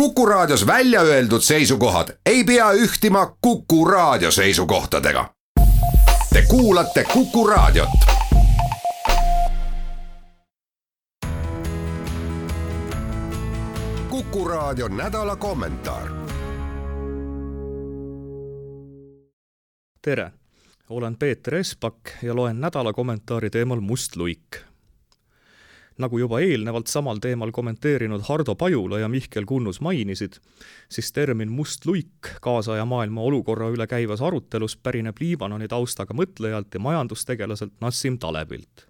Kuku Raadios välja öeldud seisukohad ei pea ühtima Kuku Raadio seisukohtadega. Te kuulate Kuku Raadiot. kuku Raadio nädala kommentaar. tere, olen Peeter Espak ja loen nädala kommentaari teemal Must luik nagu juba eelnevalt samal teemal kommenteerinud Hardo Pajula ja Mihkel Kunnus mainisid, siis termin must luik kaasaja maailma olukorra üle käivas arutelus pärineb Liibanoni taustaga mõtlejalt ja majandustegelaselt Nassim Talebilt.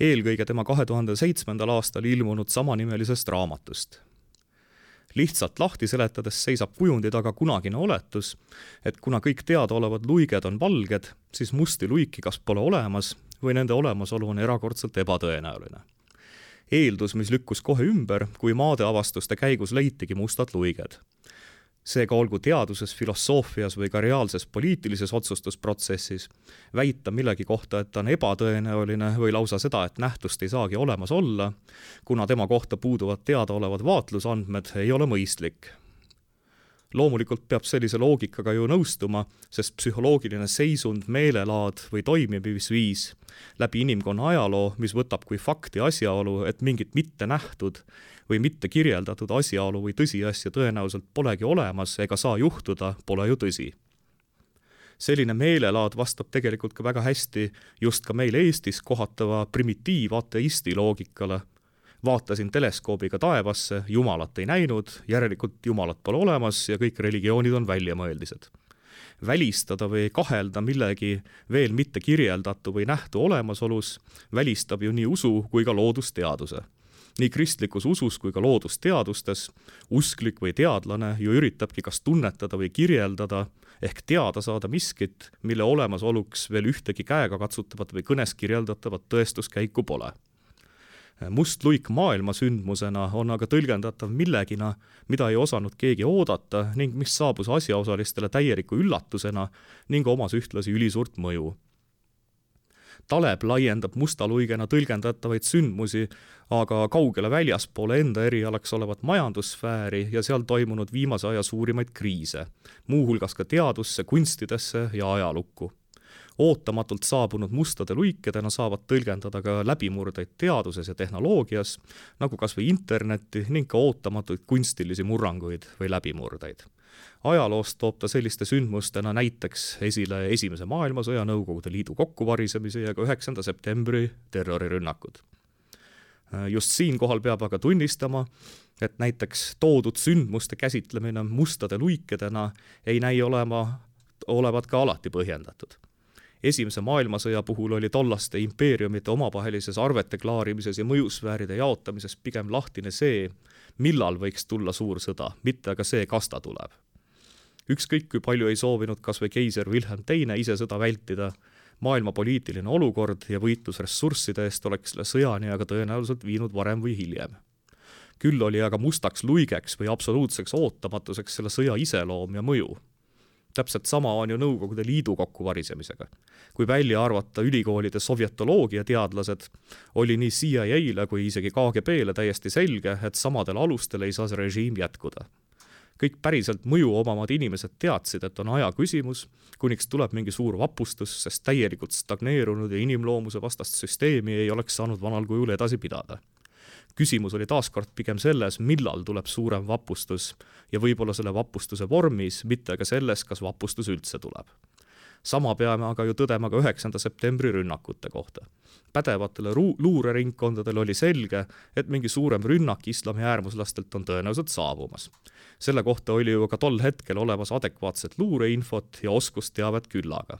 eelkõige tema kahe tuhande seitsmendal aastal ilmunud samanimelisest raamatust lihtsalt lahti seletades seisab kujundi taga kunagine oletus, et kuna kõik teadaolevad luiged on valged, siis musti luiki kas pole olemas või nende olemasolu on erakordselt ebatõenäoline eeldus, mis lükkus kohe ümber, kui maadeavastuste käigus leitigi mustad luiged. seega olgu teaduses, filosoofias või ka reaalses poliitilises otsustusprotsessis väita millegi kohta, et ta on ebatõenäoline või lausa seda, et nähtust ei saagi olemas olla, kuna tema kohta puuduvad teadaolevad vaatlusandmed, ei ole mõistlik loomulikult peab sellise loogikaga ju nõustuma, sest psühholoogiline seisund, meelelaad või toimimisviis läbi inimkonna ajaloo, mis võtab kui fakti asjaolu, et mingit mitte nähtud või mitte kirjeldatud asjaolu või tõsiasja tõenäoliselt polegi olemas ega saa juhtuda, pole ju tõsi. Selline meelelaad vastab tegelikult ka väga hästi just ka meil Eestis kohatava primitiivateisti loogikale vaatasin teleskoobiga taevasse, Jumalat ei näinud, järelikult Jumalat pole olemas ja kõik religioonid on väljamõeldised. välistada või kahelda millegi veel mitte kirjeldatu või nähtu olemasolus välistab ju nii usu kui ka loodusteaduse nii kristlikus usus kui ka loodusteadustes usklik või teadlane ju üritabki kas tunnetada või kirjeldada ehk teada saada miskit, mille olemasoluks veel ühtegi käegakatsutavat või kõnes kirjeldatavat tõestuskäiku pole must luik maailmasündmusena on aga tõlgendatav millegina, mida ei osanud keegi oodata ning mis saabus asjaosalistele täieliku üllatusena ning omas ühtlasi ülisuurt mõju. Taleb laiendab musta luigena tõlgendatavaid sündmusi aga kaugele väljaspoole enda erialaks olevat majandussfääri ja seal toimunud viimase aja suurimaid kriise, muuhulgas ka teadusse, kunstidesse ja ajalukku ootamatult saabunud mustade luikedena saavad tõlgendada ka läbimurdeid teaduses ja tehnoloogias, nagu kas või internetti ning ka ootamatuid kunstilisi murranguid või läbimurdeid ajaloost toob ta selliste sündmustena näiteks esile Esimese maailmasõja, Nõukogude Liidu kokkuvarisemise ja ka üheksanda septembri terrorirünnakud. just siinkohal peab aga tunnistama, et näiteks toodud sündmuste käsitlemine mustade luikedena ei näi olema, olevat ka alati põhjendatud esimese maailmasõja puhul oli tollaste impeeriumite omavahelises arvete klaarimises ja mõjusfääride jaotamises pigem lahtine see, millal võiks tulla suur sõda, mitte aga see, kas ta tuleb. ükskõik kui palju ei soovinud kas või keiser Wilhelm Teine ise sõda vältida, maailma poliitiline olukord ja võitlus ressursside eest oleks selle sõjani aga tõenäoliselt viinud varem või hiljem küll oli aga mustaks luigeks või absoluutseks ootamatuseks selle sõja iseloom ja mõju täpselt sama on ju Nõukogude Liidu kokkuvarisemisega. kui välja arvata ülikoolide sovjetoloogia teadlased, oli nii CIA-le kui isegi KGB-le täiesti selge, et samadel alustel ei saa see režiim jätkuda. kõik päriselt mõju omavad inimesed teadsid, et on aja küsimus, kuniks tuleb mingi suur vapustus, sest täielikult stagneerunud ja inimloomuse vastast süsteemi ei oleks saanud vanal kujul edasi pidada küsimus oli taaskord pigem selles, millal tuleb suurem vapustus ja võib-olla selle vapustuse vormis, mitte aga selles, kas vapustus üldse tuleb. sama peame aga ju tõdema ka üheksanda septembri rünnakute kohta. pädevatele ru-, luureringkondadele oli selge, et mingi suurem rünnak islami äärmuslastelt on tõenäoliselt saabumas. selle kohta oli ju ka tol hetkel olemas adekvaatset luureinfot ja oskusteavet küllaga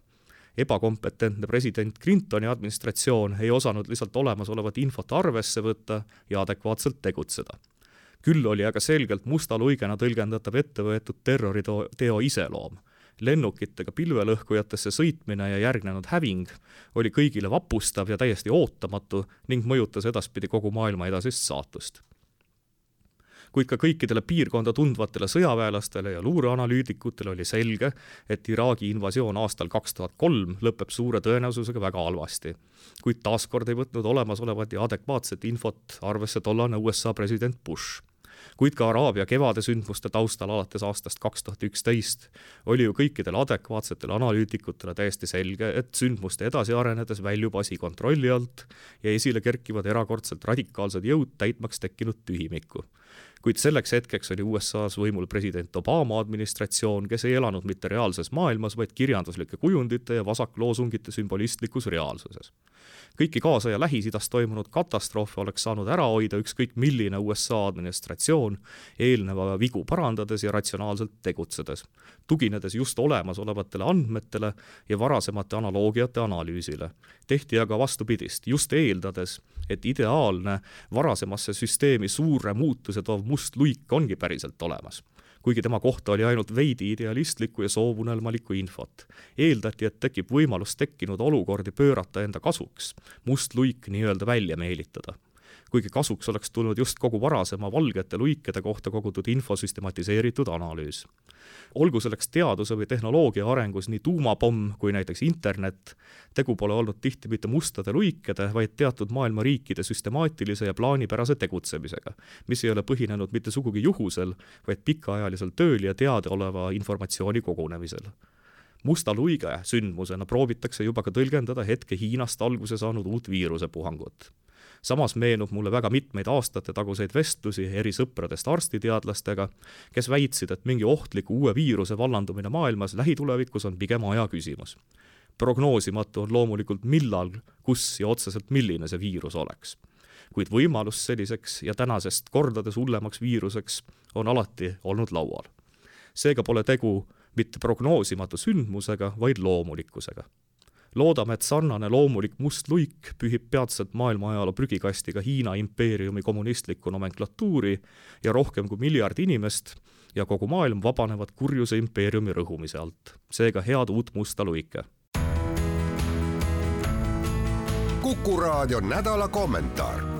ebakompetentne president Clintoni administratsioon ei osanud lihtsalt olemasolevat infot arvesse võtta ja adekvaatselt tegutseda. küll oli aga selgelt musta luigena tõlgendatav ettevõetud terroriteo iseloom. lennukitega pilvelõhkujatesse sõitmine ja järgnenud häving oli kõigile vapustav ja täiesti ootamatu ning mõjutas edaspidi kogu maailma edasist saatust kuid ka kõikidele piirkonda tundvatele sõjaväelastele ja luureanalüütikutele oli selge, et Iraagi invasioon aastal kaks tuhat kolm lõpeb suure tõenäosusega väga halvasti. kuid taaskord ei võtnud olemasolevat ja adekvaatset infot arvesse tollane USA president Bush kuid ka Araabia kevade sündmuste taustal alates aastast kaks tuhat üksteist oli ju kõikidele adekvaatsetele analüütikutele täiesti selge, et sündmuste edasi arenedes väljub asi kontrolli alt ja esile kerkivad erakordselt radikaalsed jõud täitmaks tekkinud tühimikku. Kuid selleks hetkeks oli USA-s võimul president Obama administratsioon, kes ei elanud mitte reaalses maailmas, vaid kirjanduslike kujundite ja vasakloosungite sümbolistlikus reaalsuses. Kõiki kaasaja Lähis-Idas toimunud katastroofe oleks saanud ära hoida ükskõik milline USA administratsioon, eelneva vigu parandades ja ratsionaalselt tegutsedes, tuginedes just olemasolevatele andmetele ja varasemate analoogiate analüüsile. tehti aga vastupidist, just eeldades, et ideaalne varasemasse süsteemi suure muutuse toov must luik ongi päriselt olemas kuigi tema kohta oli ainult veidi idealistlikku ja soovunelmalikku infot. eeldati, et tekib võimalus tekkinud olukordi pöörata enda kasuks, must luik nii-öelda välja meelitada kuigi kasuks oleks tulnud just kogu varasema valgete luikede kohta kogutud info süstematiseeritud analüüs. olgu selleks teaduse või tehnoloogia arengus nii tuumapomm kui näiteks internet, tegu pole olnud tihti mitte mustade luikede, vaid teatud maailma riikide süstemaatilise ja plaanipärase tegutsemisega, mis ei ole põhinenud mitte sugugi juhusel, vaid pikaajalisel tööl ja teadaoleva informatsiooni kogunemisel musta luige sündmusena proovitakse juba ka tõlgendada hetke Hiinast alguse saanud uut viirusepuhangut samas meenub mulle väga mitmeid aastate taguseid vestlusi eri sõpradest arstiteadlastega, kes väitsid, et mingi ohtliku uue viiruse vallandumine maailmas lähitulevikus on pigem aja küsimus. prognoosimatu on loomulikult, millal, kus ja otseselt milline see viirus oleks. kuid võimalus selliseks ja tänasest kordades hullemaks viiruseks on alati olnud laual. seega pole tegu mitte prognoosimatu sündmusega, vaid loomulikkusega loodame, et sarnane loomulik must luik pühib peatselt maailma ajaloo prügikasti ka Hiina impeeriumi kommunistlikku nomenklatuuri ja rohkem kui miljard inimest ja kogu maailm vabanevad kurjuse impeeriumi rõhumise alt. seega head uut musta luike. kuku raadio nädala kommentaar